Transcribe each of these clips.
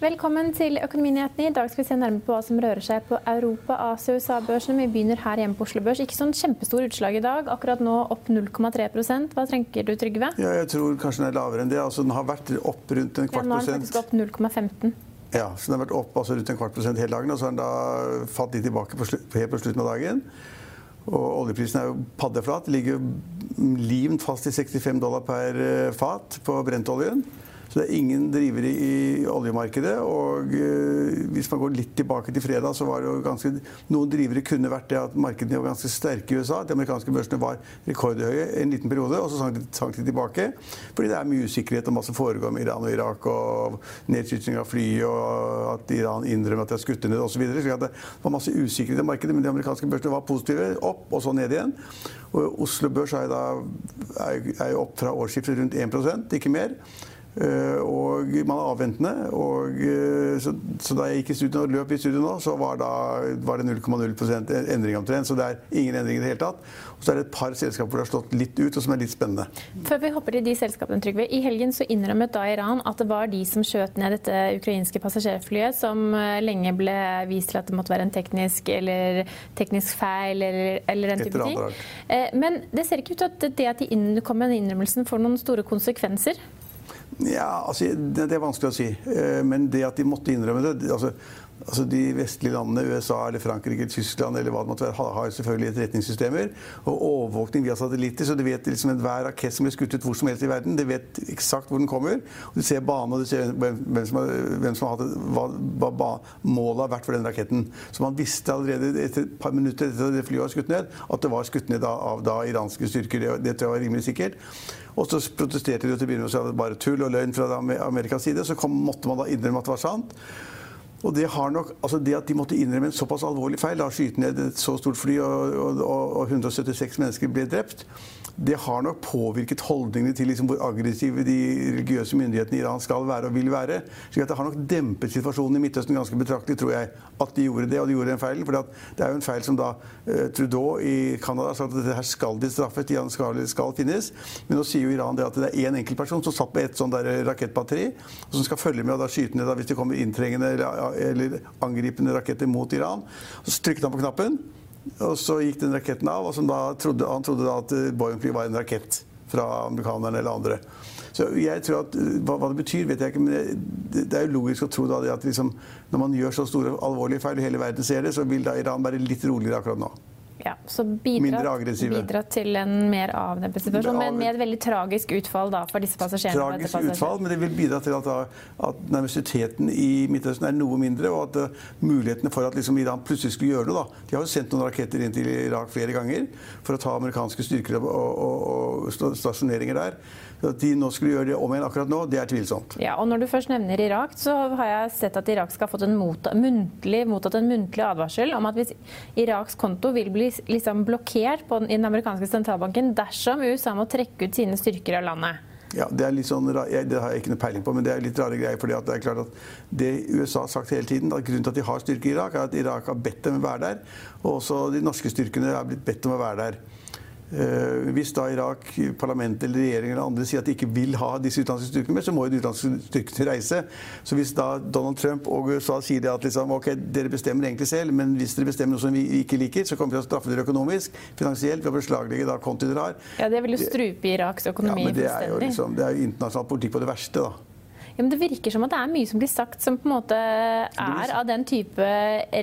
Velkommen til Økonominyhetene. I dag skal vi se nærmere på hva som rører seg på Europa-, Asia- og USA-børsene. Vi begynner her hjemme på Oslo Børs. Ikke sånn kjempestore utslag i dag. Akkurat nå opp 0,3% Hva tenker du, Trygve? Ja, jeg tror kanskje den er lavere enn det. Altså, den har vært opp rundt en Ja, kvart nå er den faktisk opp 0,15. Ja, så den har vært opp altså, rundt en kvart prosent hele dagen, og så har den da falt litt tilbake på helt på slutten av dagen. Og oljeprisen er jo paddeflat. Ligger limt fast i 65 dollar per eh, fat på brentoljen. Så det er ingen drivere i oljemarkedet. Og eh, hvis man går litt tilbake til fredag, så var det jo ganske Noen drivere kunne vært det at markedene var ganske sterke i USA. At De amerikanske børsene var rekordhøye en liten periode, og så sank de, tilbake. Fordi det er mye usikkerhet om hva som foregår med Iran og Irak, og nedskyting av fly, og at Iran innrømmer at de har skutt ned osv. Så, videre. så det var masse usikkerhet i markedet, men de amerikanske børsene var positive. Opp og så ned igjen. Og Oslo Børs er da er, er opp fra årsskiftet rundt 1% ikke mer. Eh, og man er avventende. Og, eh, så, så, da jeg gikk i studio og løp i studio nå, så var, da, var det 0,0% endring omtrent. Så det er ingen endring i det hele tatt. Og så er det et par selskaper hvor det har slått litt ut, og som er litt spennende. Før vi hopper til de selskapene, Trygve. I helgen så innrømmet da Iran at det var de som skjøt ned dette ukrainske passasjerflyet, som eh, lenge ble vist til at det måtte være en teknisk, eller, teknisk feil eller, eller den type ting. Men det ser ikke ut til at det at de kom med den innrømmelsen får noen store konsekvenser. Ja, altså, det, er vanskelig å si. Eh, Men det at de måtte innrømme det altså, altså De vestlige landene, USA eller Frankrike Tyskland eller hva det måtte være, har- selvfølgelig etterretningssystemer og overvåkning via satellitter. Så du vet liksom enhver rakett som blir skutt ut hvor som helst i verden, det vet eksakt hvor den kommer. Og du ser banen, og du ser hvem, som har, hvem som har hatt hva, hva ba- målet har vært for den raketten. Så man visste allerede etter et par minutter etter at flyet var skutt ned, at det var skutt ned av, av da iranske styrker. Det, det tror jeg var rimelig sikkert. Og så protesterte de til å begynne med at det var bare tull og løgn fra Amer- Amerikas side. Så kom, måtte man da innrømme at det var sant. Og det, nok, altså det at de måtte innrømme en såpass alvorlig feil, da skyte ned et så stort fly og, og, og 176 mennesker ble drept, det har nok påvirket holdningene til liksom hvor aggressive de religiøse myndighetene i Iran skal være og vil være. Så Det har nok dempet situasjonen i Midtøsten ganske betraktelig, tror jeg, at de gjorde det. Og de gjorde den feilen. For det er jo en feil som da eh, Trudeau i Canada sa at dette her skal de straffes, de skal, skal finnes. Men nå sier jo Iran det at det er én enkeltperson som satt på et sånn rakettbatteri, og som skal følge med og da skyte ned da, hvis det kommer inntrengende eller, eller angripende raketter mot Iran. Så trykket han på knappen. Og så gikk den raketten av, og trodde, han trodde da at Boeing-fly var en rakett fra amerikanerne eller andre. Så jeg tror at, hva, hva, det betyr, vet jeg ikke, men det, det er jo logisk å tro da at liksom, når man gjør så store alvorlige feil, og hele verden ser det, så vil da Iran være litt roligere akkurat nå. Ja, så bidra, bidra til en mer avdempet situasjon, men med et veldig tragisk utfall da, for disse passasjerene. Tragisk passasjer- utfall, men det vil bidra til at, at nervøsiteten i Midtøsten er noe mindre, og at uh, mulighetene for at liksom, Iran plutselig skulle gjøre noe da. De har jo sendt noen raketter inn til Irak flere ganger for å ta amerikanske styrker og, og, og sta- stasjoneringer der. Så At de nå skulle gjøre det om igjen akkurat nå, det er tvilsomt. Ja, og Når du først nevner Irak, så har jeg sett at Irak skal ha fått en mottatt, muntlig, mottatt en muntlig advarsel om at hvis Iraks konto vil bli liksom blokkert på den, i den amerikanske sentralbanken dersom USA må trekke ut sine styrker av landet. Ja, Det er litt sånn, det har jeg ikke noe peiling på, men det er litt rare greier. fordi det er klart at det USA har sagt hele tiden, at grunnen til at de har styrker i Irak, er at Irak har bedt dem være der. Og også de norske styrkene er blitt bedt om å være der. Eh, hvis da Irak, parlamentet eller regjeringen eller andre sier at de ikke vil ha disse utenlandske styrkene med, så må jo de utenlandske styrkene reise. Så hvis da Donald Trump og USA sier det at liksom, ok, dere bestemmer egentlig selv, men hvis dere bestemmer noe som vi ikke liker, så kommer vi til å straffe dere økonomisk, finansielt, ved å beslaglegge da konti dere har. Ja, Det vil jo strupe Iraks økonomi ja, men det er jo liksom, det er jo internasjonal politikk på det verste, da. Ja, men Det virker som at det er mye som blir sagt som på en måte er av den type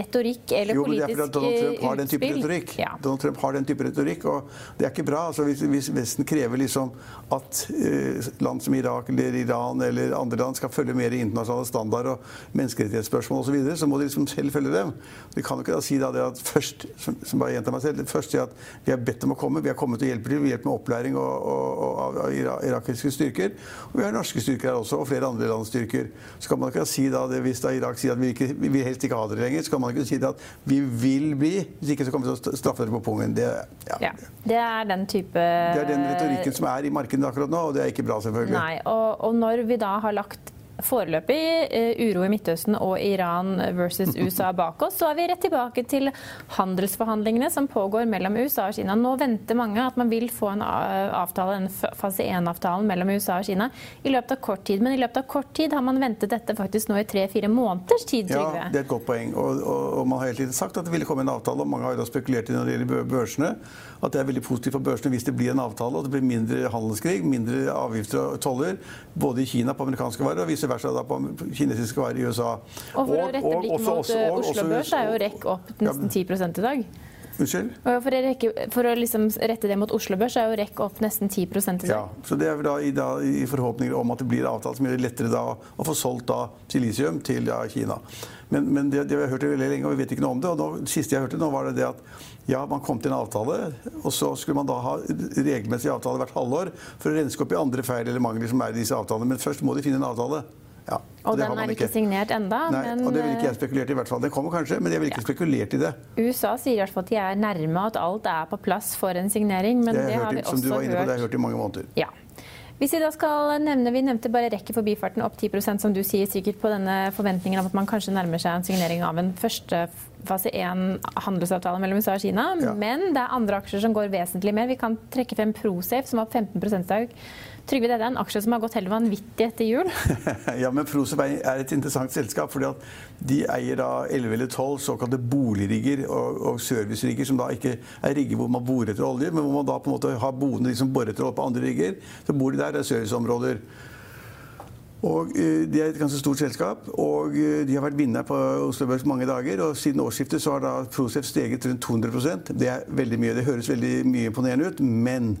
retorikk eller Jo, men det er politisk fordi Donald Trump har den type retorikk. Ja. Donald Trump har den type retorikk, og det er ikke bra. Altså, hvis, hvis Vesten krever liksom at eh, land som Irak eller Iran eller andre land skal følge mer internasjonale standarder og menneskerettighetsspørsmål osv., så, videre, så må de liksom selv følge dem. De kan jo ikke da si da det at først som, som bare gjentar meg selv, først si at vi har bedt dem å komme, vi har kommet og hjelper til, vi hjelper med opplæring og, og, og, av irakiske styrker. Og vi har norske styrker her også, og flere andre lands styrker. Så kan man ikke si da det, hvis da Irak sier at vi, ikke, vi helst ikke har dere lenger, så kan man ikke si at vi vil bli. Hvis ikke så kommer vi til å straffe dere på pungen. Det, ja. Ja, Det er den type det er den retorikken som er i markedet akkurat nå, og det er ikke bra, selvfølgelig. Nei, og, og når vi da har lagt foreløpig eh, uro i Midtøsten og Iran versus USA bak oss, så er vi rett tilbake til handelsforhandlingene som pågår mellom USA og Kina. Nå venter mange at man vil få en avtale, en fase 1-avtalen mellom USA og Kina i løpet av kort tid. Men i løpet av kort tid har man ventet dette faktisk nå i tre-fire måneders tid, Ja, det er et godt poeng. Og, og, og man har hele tiden sagt at det ville komme en avtale, og mange har jo spekulert i når det gjelder børsene, at det er veldig positivt for børsene hvis det blir en avtale, og det blir mindre handelskrig, mindre avgifter og toller, både i Kina på amerikanske varer og vice versa da på kinesiske varer i USA. Og for å rette blikket mot eh, Oslo Børs er jo REC opp nesten 10 i dag. Unnskyld? For rekke, for å liksom rette det mot Oslo Børs er jo REC opp nesten 10 i dag. Ja, så det er da i, da, i forhåpninger om at det blir avtale som gjør det lettere da å få solgt da silisium til ja, Kina. Men, men det, det vi har hørt veldig lenge, og vi vet ikke noe om det. og nå, siste jeg hørte nå var det det at ja, man kom til en avtale, og så skulle man da ha regelmessig avtale hvert halvår for å renske opp i andre feil eller mangler som er i disse avtalene. Men først må de finne en avtale. Ja, Og den er ikke signert enda, Nei, men og det ville ikke eh, jeg spekulert i, hvert fall. Det kommer kanskje, men jeg ville ikke spekulert i det. USA sier i hvert fall at de er nærme at alt er på plass for en signering, men Det det, har vi også hørt, som du var inne på, det har jeg hørt. hørt i mange måneder. Ja. Hvis vi da skal nevne, Vi nevnte bare rekke forbifarten opp 10% som du sier, sikkert på denne forventningen om at man kanskje nærmer seg en signering av en første fase 1 handelsavtale mellom USA og Kina. Ja. Men det er andre aksjer som går vesentlig mer. Vi kan trekke frem Prosafe, som var opp 15 i dag. Trygve, dette er en aksje som har gått helt vanvittig etter jul. Ja, men Prosep er et interessant selskap, fordi at de eier da 11 eller 12 såkalte boligrigger og, og servicerigger, som da ikke er rigger hvor man borer etter olje, men hvor man da på en måte har boende de som borer etter olje på andre rigger. Så bor de der, det er serviceområder. Og eh, De er et ganske stort selskap, og eh, de har vært vinnere på Oslo Børs mange dager. og Siden årsskiftet så har da Prosef steget rundt 200% Det er veldig mye. Det høres veldig mye imponerende ut, men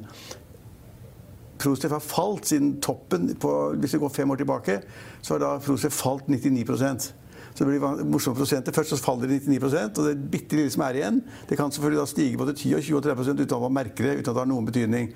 Prosef har falt siden toppen. På, hvis vi går fem år tilbake, så har da Prostef falt 99% så det blir morsomme prosenter. Først så faller det 99% og det bitte lille som er igjen, det kan selvfølgelig da stige både 10 og 20 og 30 uten at man merker det, uten at det har noen betydning.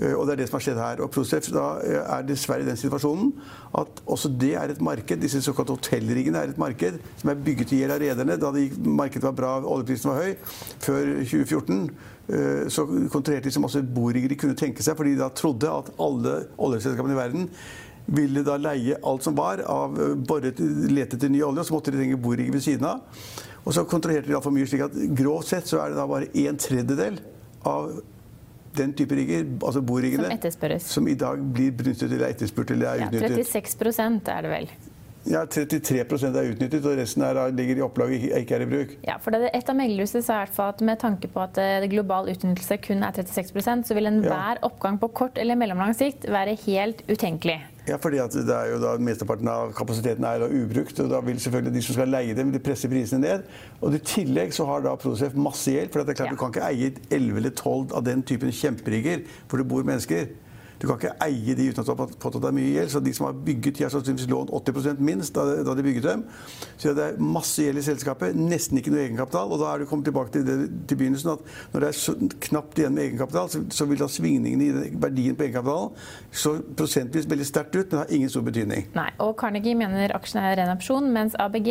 Eh, Og det er det som har skjedd her. Og Prosef da eh, er dessverre i den situasjonen at også det er et marked. Disse såkalte hotellriggene er et marked som er bygget i hjel av rederne. Da de, markedet var bra, oljeprisen var høy, før 2014, eh, så kontrollerte de så masse borigger de kunne tenke seg, fordi de da trodde at alle oljeselskapene i verden ville da leie alt som var av boret, lete etter ny olje, og så måtte de trenge borigger ved siden av. Og så kontrollerte de altfor mye, slik at grovt sett så er det da bare en tredjedel av den type rigger, altså boriggene, Som som i dag blir benyttet eller etterspurt eller er Ja, utnyttet. 36 er det vel. Ja, 33% er utnyttet, og resten er, ligger i opplag og ikke er i bruk. Ja, for det, Et av meglerhuset sa i hvert fall at med tanke på at eh, global utnyttelse kun er 36% så vil enhver oppgang på kort eller mellomlang sikt være helt utenkelig. Ja, fordi det er jo da Mesteparten av kapasiteten er da ubrukt. og Da vil selvfølgelig de som skal leie dem, de presse prisene ned. Og I tillegg så har da Prosef masse gjeld. for det er klart Ja. Du kan ikke eie 11 eller 12 av den typen kjemperigger hvor det bor mennesker. Du kan ikke eie de uten at du har påtatt deg mye gjeld. Så de som har bygget, de har sannsynligvis lånt 80% minst da, da de bygget dem. Så det er masse gjeld i selskapet, nesten ikke noe egenkapital. Og da er du kommet tilbake til, det, til begynnelsen at når det er knapt igjen med egenkapital, så, så vil da svingningene i den- verdien på egenkapitalen så prosentvis veldig sterkt ut, men har ingen stor betydning. Nei, og Carnegie mener aksjen er ren opsjon, mens ABG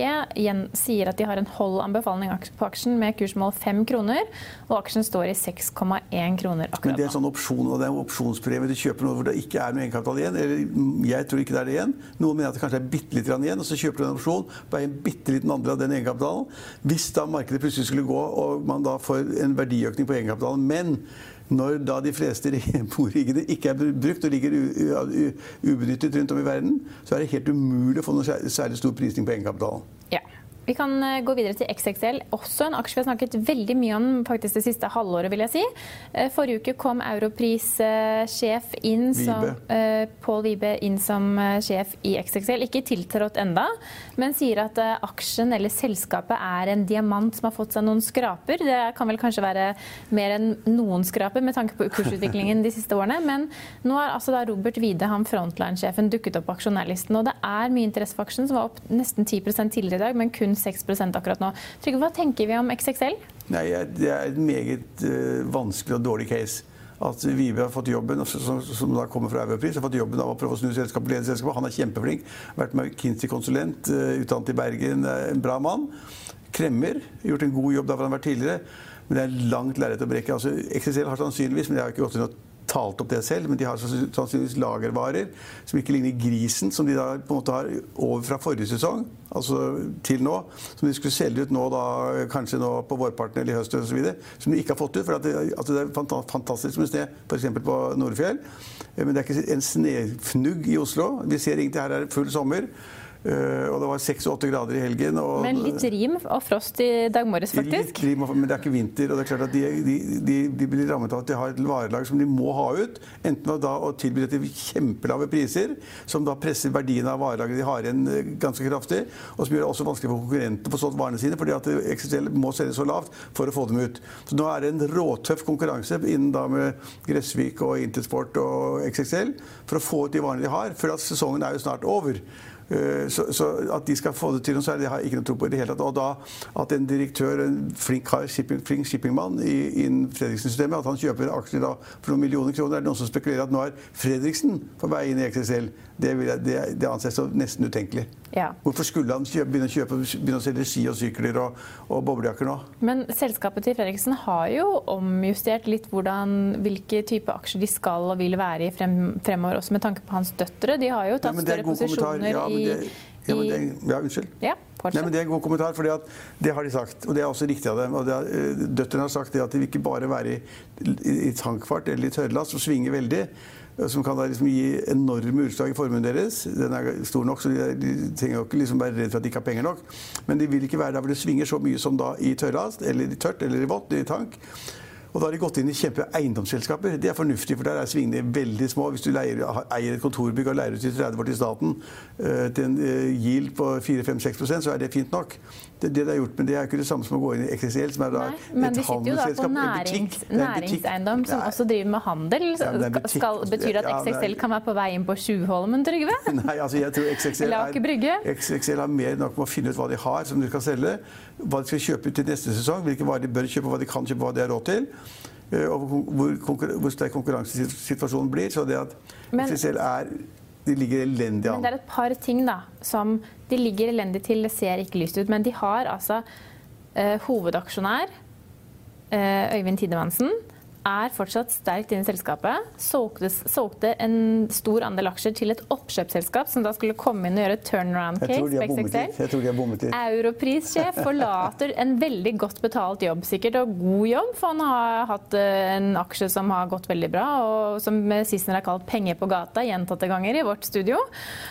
sier at de har en hold-anbefaling på aksjen med kursmål 5 kroner, og aksjen står i 6,1 kroner Men akkurat det er nå. en sånn opsjon, og det er en opsjonspremie. Du kjøper kjøper noe hvor det ikke er noe egenkapital igjen, eller jeg tror ikke det er det igjen. Noen mener at det kanskje er bitte litt igjen, og så kjøper du en opsjon på en bitte liten andel av den egenkapitalen. Hvis da markedet plutselig skulle gå, og man da får en verdiøkning på egenkapitalen, men når da de fleste boriggene ikke er brukt og ligger ubenyttet rundt om i verden, så er det helt umulig å få noe særlig stor prisning på egenkapitalen. Vi kan eh, gå videre til XXL, også en aksje vi har snakket veldig mye om faktisk det siste halvåret. vil jeg si. Eh, forrige uke kom Europris-sjef inn som uh, Pål Vibe inn som sjef i XXL. Ikke tiltrådt enda, men sier at aksjen eller selskapet er en diamant som har fått seg noen skraper. Det kan vel kanskje være mer enn noen skraper med tanke på kursutviklingen de siste årene. Men nå har altså da Robert Wide, han frontline-sjefen, dukket opp på aksjonærlisten. Og det er mye interesse for aksjen, som var opp nesten 10% tidligere i dag, men kun 6 akkurat nå. Trygve, hva tenker vi om XXL? Nei, Det er et meget uh, vanskelig og dårlig case. At Vibe har fått jobben som, som da kommer fra Europris, har fått jobben av å prøve å snu selskapet, lede selskapet. Han er kjempeflink. Vært McKinsey-konsulent, uh, utdannet i Bergen. En bra mann. Kremmer. Gjort en god jobb der han har vært tidligere. Men det er langt lerret å brekke. Altså, XXL har sannsynligvis, men det har ikke gått inn og talt opp det selv, men de har sannsynligvis lagervarer som ikke ligner grisen, som de da på en måte har over fra forrige sesong, altså til nå. Som de skulle selge ut nå da, kanskje nå på vårparten eller i høst osv. Som de ikke har fått ut. For det, altså det, er fantastisk med sne, f.eks. på Nordfjell. Men det er ikke en snøfnugg i Oslo. Vi ser egentlig her er det full sommer. Uh, og det var 6-8 grader i helgen. Men litt rim og frost i dag morges, faktisk? Litt rim, men det er ikke vinter. Og det er klart at de, de, de, de blir rammet av at de har et varelag som de må ha ut. Enten ved å tilby det til kjempelave priser, som da presser verdien av varelaget de har igjen eh, ganske kraftig, og som gjør det også vanskelig for konkurrentene å få solgt varene sine, fordi at XXL må selge så lavt for å få dem ut. Så nå er det en råtøff konkurranse innen da med Gressvik og Intersport og XXL for å få ut de varene de har, før at sesongen er jo snart over. Eh, så, så, at de skal få det til noe særlig, har jeg ikke noe tro på i det hele tatt. Og da at en direktør, en flink, shipping, flink shippingmann innen Fredriksen-systemet, at han kjøper aksjer for noen millioner kroner, er det noen som spekulerer at nå er Fredriksen på vei inn i XSL. Det, jeg, det, det anses som nesten utenkelig. Ja. Hvorfor skulle han kjøpe, begynne, å kjøpe, begynne å selge ski og sykler og, og boblejakker nå? Men selskapet til Fredriksen har jo omjustert litt hvordan, hvilke type aksjer de skal og vil være i frem, fremover, også med tanke på hans døtre. De har jo tatt ja, større posisjoner ja, i, ja, det, ja, unnskyld. Ja, Nei, men Det er en god kommentar, for det har de sagt. Og det er også riktig av dem. Og er, eh, har sagt det at de vil ikke bare være i, i, i tankfart eller i tørrlast, og svinge veldig som kan liksom gi enorme utslag i formuen deres. Den er stor nok, så de, de trenger jo ikke liksom være redd for at de ikke har penger nok. Men de vil ikke være der hvor det svinger så mye som da i tørrlast, eller i tørt, eller i vått, i tank. Og da har de gått inn i kjempe eiendomsselskaper. Det er fornuftig, for der er svingene veldig små. Hvis du leier, eier et kontorbygg og leier ut til 30 år til staten uh, til en uh, yield på 4-5-6% så er det fint nok. Det, det, de har gjort, men det er ikke det samme som å gå inn i XXL, som er da Nei, men de sitter jo da på nærings, næringseiendom, som også driver med handel. Ja, Skal, betyr det at XXL kan være på vei inn på Tjuvholmen, Trygve? Nei, altså jeg tror XXL, er, XXL har mer nok med å finne ut hva de har som de skal selge, hva de skal kjøpe til neste sesong, hvilke varer de bør kjøpe, hva de kan kjøpe, hva de har råd til. Eh, og hvor, hvor sterk konkurransesituasjonen blir. Så det at men, XXL er de ligger elendig an. Men det er et par ting da, som de ligger elendig til. Det ser ikke lyst ut. Men de har altså eh, hovedaksjonær eh, Øyvind Tidemannsen er fortsatt sterkt inne i selskapet. Solgte, solgte, en stor andel aksjer til et oppkjøpsselskap som da skulle komme inn og gjøre turnaround-case Jeg tror de har bommet litt. Europris-sjef forlater en veldig godt betalt jobb, sikkert, og god jobb, for han har hatt eh, en aksje som har gått veldig bra, og som Sissener har kalt 'penger på gata' gjentatte ganger i vårt studio.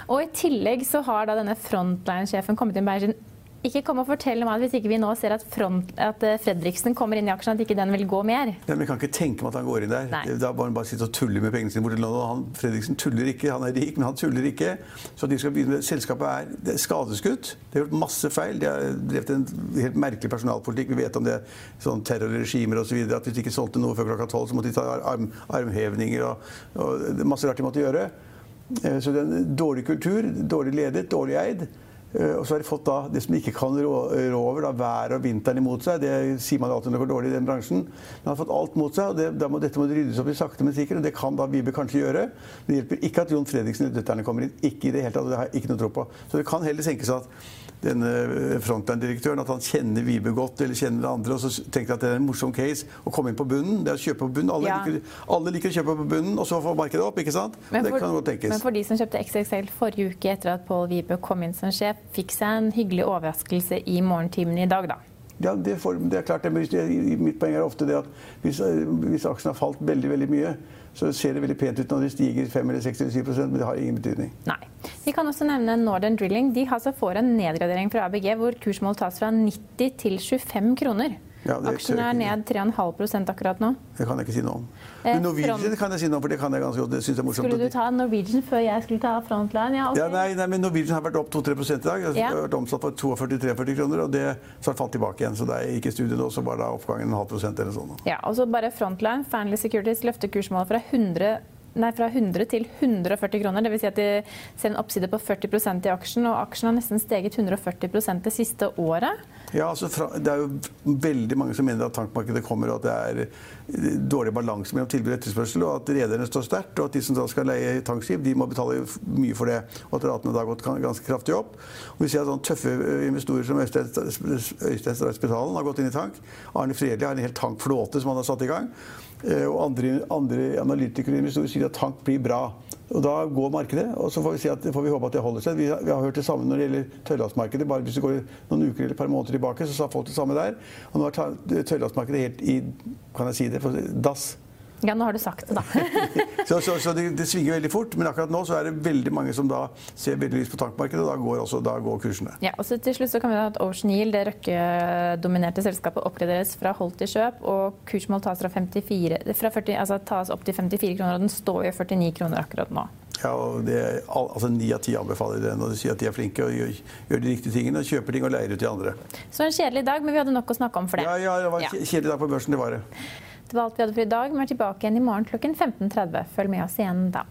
Og i tillegg så har da denne frontline-sjefen kommet inn med sin ikke kom og fortell meg at hvis ikke vi nå ser at, front, at eh, Fredriksen kommer inn i aksjen, at ikke den vil gå mer. Ja, men Vi kan ikke tenke meg at han går inn der. Nei. Da må han bare sitte og tulle med pengene sine. borti Han, Fredriksen tuller ikke. Han er rik, men han tuller ikke. Så de skal begynne med, Selskapet er, det er skadeskutt. De har gjort masse feil. De har drevet en helt merkelig personalpolitikk. Vi vet om det sånn terrorregimer osv. Så at hvis de ikke solgte noe før klokka tolv, så måtte de ta arm, armhevninger og, og masse rart de måtte gjøre. Eh, så det er en dårlig kultur, dårlig ledet, dårlig eid. Eh, og så har de fått da det som de ikke kan rå, rå over, da, været og vinteren imot seg. Det sier man alltid når det går dårlig i den bransjen. Men har fått alt mot seg, og det, må, dette må det ryddes opp i sakte, men sikkert. Og det kan da Vibe kanskje gjøre. Det hjelper ikke at Jon Fredriksen og døtrene kommer inn. Ikke i det hele tatt. Det har jeg ikke noe tro på. Så det kan heller senkes at denne frontline-direktøren at han kjenner Vibe godt eller kjenner andre, og så tenker at det er en morsom case å komme inn på bunnen. Det er å kjøpe på bunnen. Alle, Ja. liker, alle liker å kjøpe på bunnen, og så få markedet opp. ikke sant? Men det kan godt tenkes. men for de som kjøpte XXL forrige uke etter at Pål Vibe kom inn som sjef, fikk seg en hyggelig overraskelse i morgentimene i dag, da. Ja, det, for, det er klart. det, det- Mitt poeng er ofte det at hvis, hvis aksjen har falt veldig veldig mye, så ser det veldig pent ut når de stiger 5 eller 6 eller 7 men det har ingen betydning. Nei. Vi kan også nevne Northern Drilling. De altså får en nedgradering fra ABG hvor kursmål tas fra 90 til 25 kroner. Ja, det Aksjen er ned 3,5% akkurat nå. Det kan jeg ikke si noe om. Eh, Men Norwegian kan jeg si noe om, for det kan jeg ganske godt. Det synes jeg er morsomt. Skulle du ta Norwegian før jeg skulle ta Frontline? Ja, okay. Ja, nei, nei, men Norwegian har vært opp 2-3 i dag. Det har vært omsatt for 42-43 kroner, og det så har falt tilbake igjen. Så det er ikke studie nå, så var da oppgangen en halv prosent eller sånn. Ja, og så bare Frontline. Fanly Securities løfter kursmålet fra 100, nei, fra 100 til 140 kroner. Dvs. Si at de ser en oppside på 40% i aksjen, og aksjen har nesten steget 140% det siste året. Ja, altså, Det er jo veldig mange som mener at tankmarkedet kommer, og at det er eh, dårlig balanse mellom tilbud og etterspørsel, og at rederne står sterkt, og at de som da skal leie tankskip, de må betale mye for det. Og at ratene da har gått ganske kraftig opp. Og vi ser at sånne tøffe eh, investorer som Øystein Øystein har gått inn i tank. Arne Fredli har en hel tankflåte som han har satt i gang. Eh, Og andre, andre analytikere og investorer sier at tank blir bra. Og Da går markedet, og så får vi, si at, får vi håpe at det holder seg. Vi har, vi har hørt det samme når det gjelder tørrlastmarkedet. Bare hvis du går noen uker eller et par måneder tilbake, så sa folk det samme der. Og nå er tørrlastmarkedet helt i kan jeg si det, for dass. Ja, nå har du sagt det, da. Så, så, så det, det svinger veldig fort, men akkurat nå så er det veldig mange som da ser veldig lyst på tankmarkedet, da går, også, da går kursene. Ja, og så til slutt så kan vi ha at Ocean Yield, det Røkke-dominerte selskapet, oppgraderes fra hold til kjøp, og kursmål tas, fra 54, fra 40, altså tas opp til 54 kroner, og den står jo 49 kroner akkurat nå. Ja, og det, altså Ni av ti anbefaler det når de sier at de er flinke og gjør, gjør de riktige tingene, og kjøper ting og leier ut til andre. Så en kjedelig dag, men vi hadde nok å snakke om for det. Ja, ja, det var en Ja. kjedelig dag på børsen, det var det. Det var alt vi hadde for i dag. Vi er tilbake igjen i morgen klokken 15.30. Følg med oss igjen da.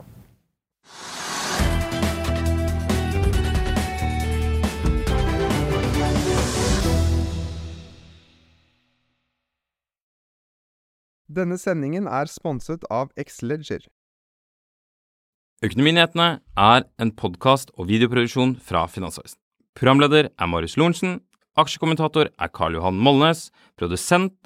Denne sendingen er sponset av Xleger. Økonominyhetene er en podkast og videoproduksjon fra Finansavisen. Programleder er Marius Lorentzen. Aksjekommentator er Karl Johan Molnes. Produsent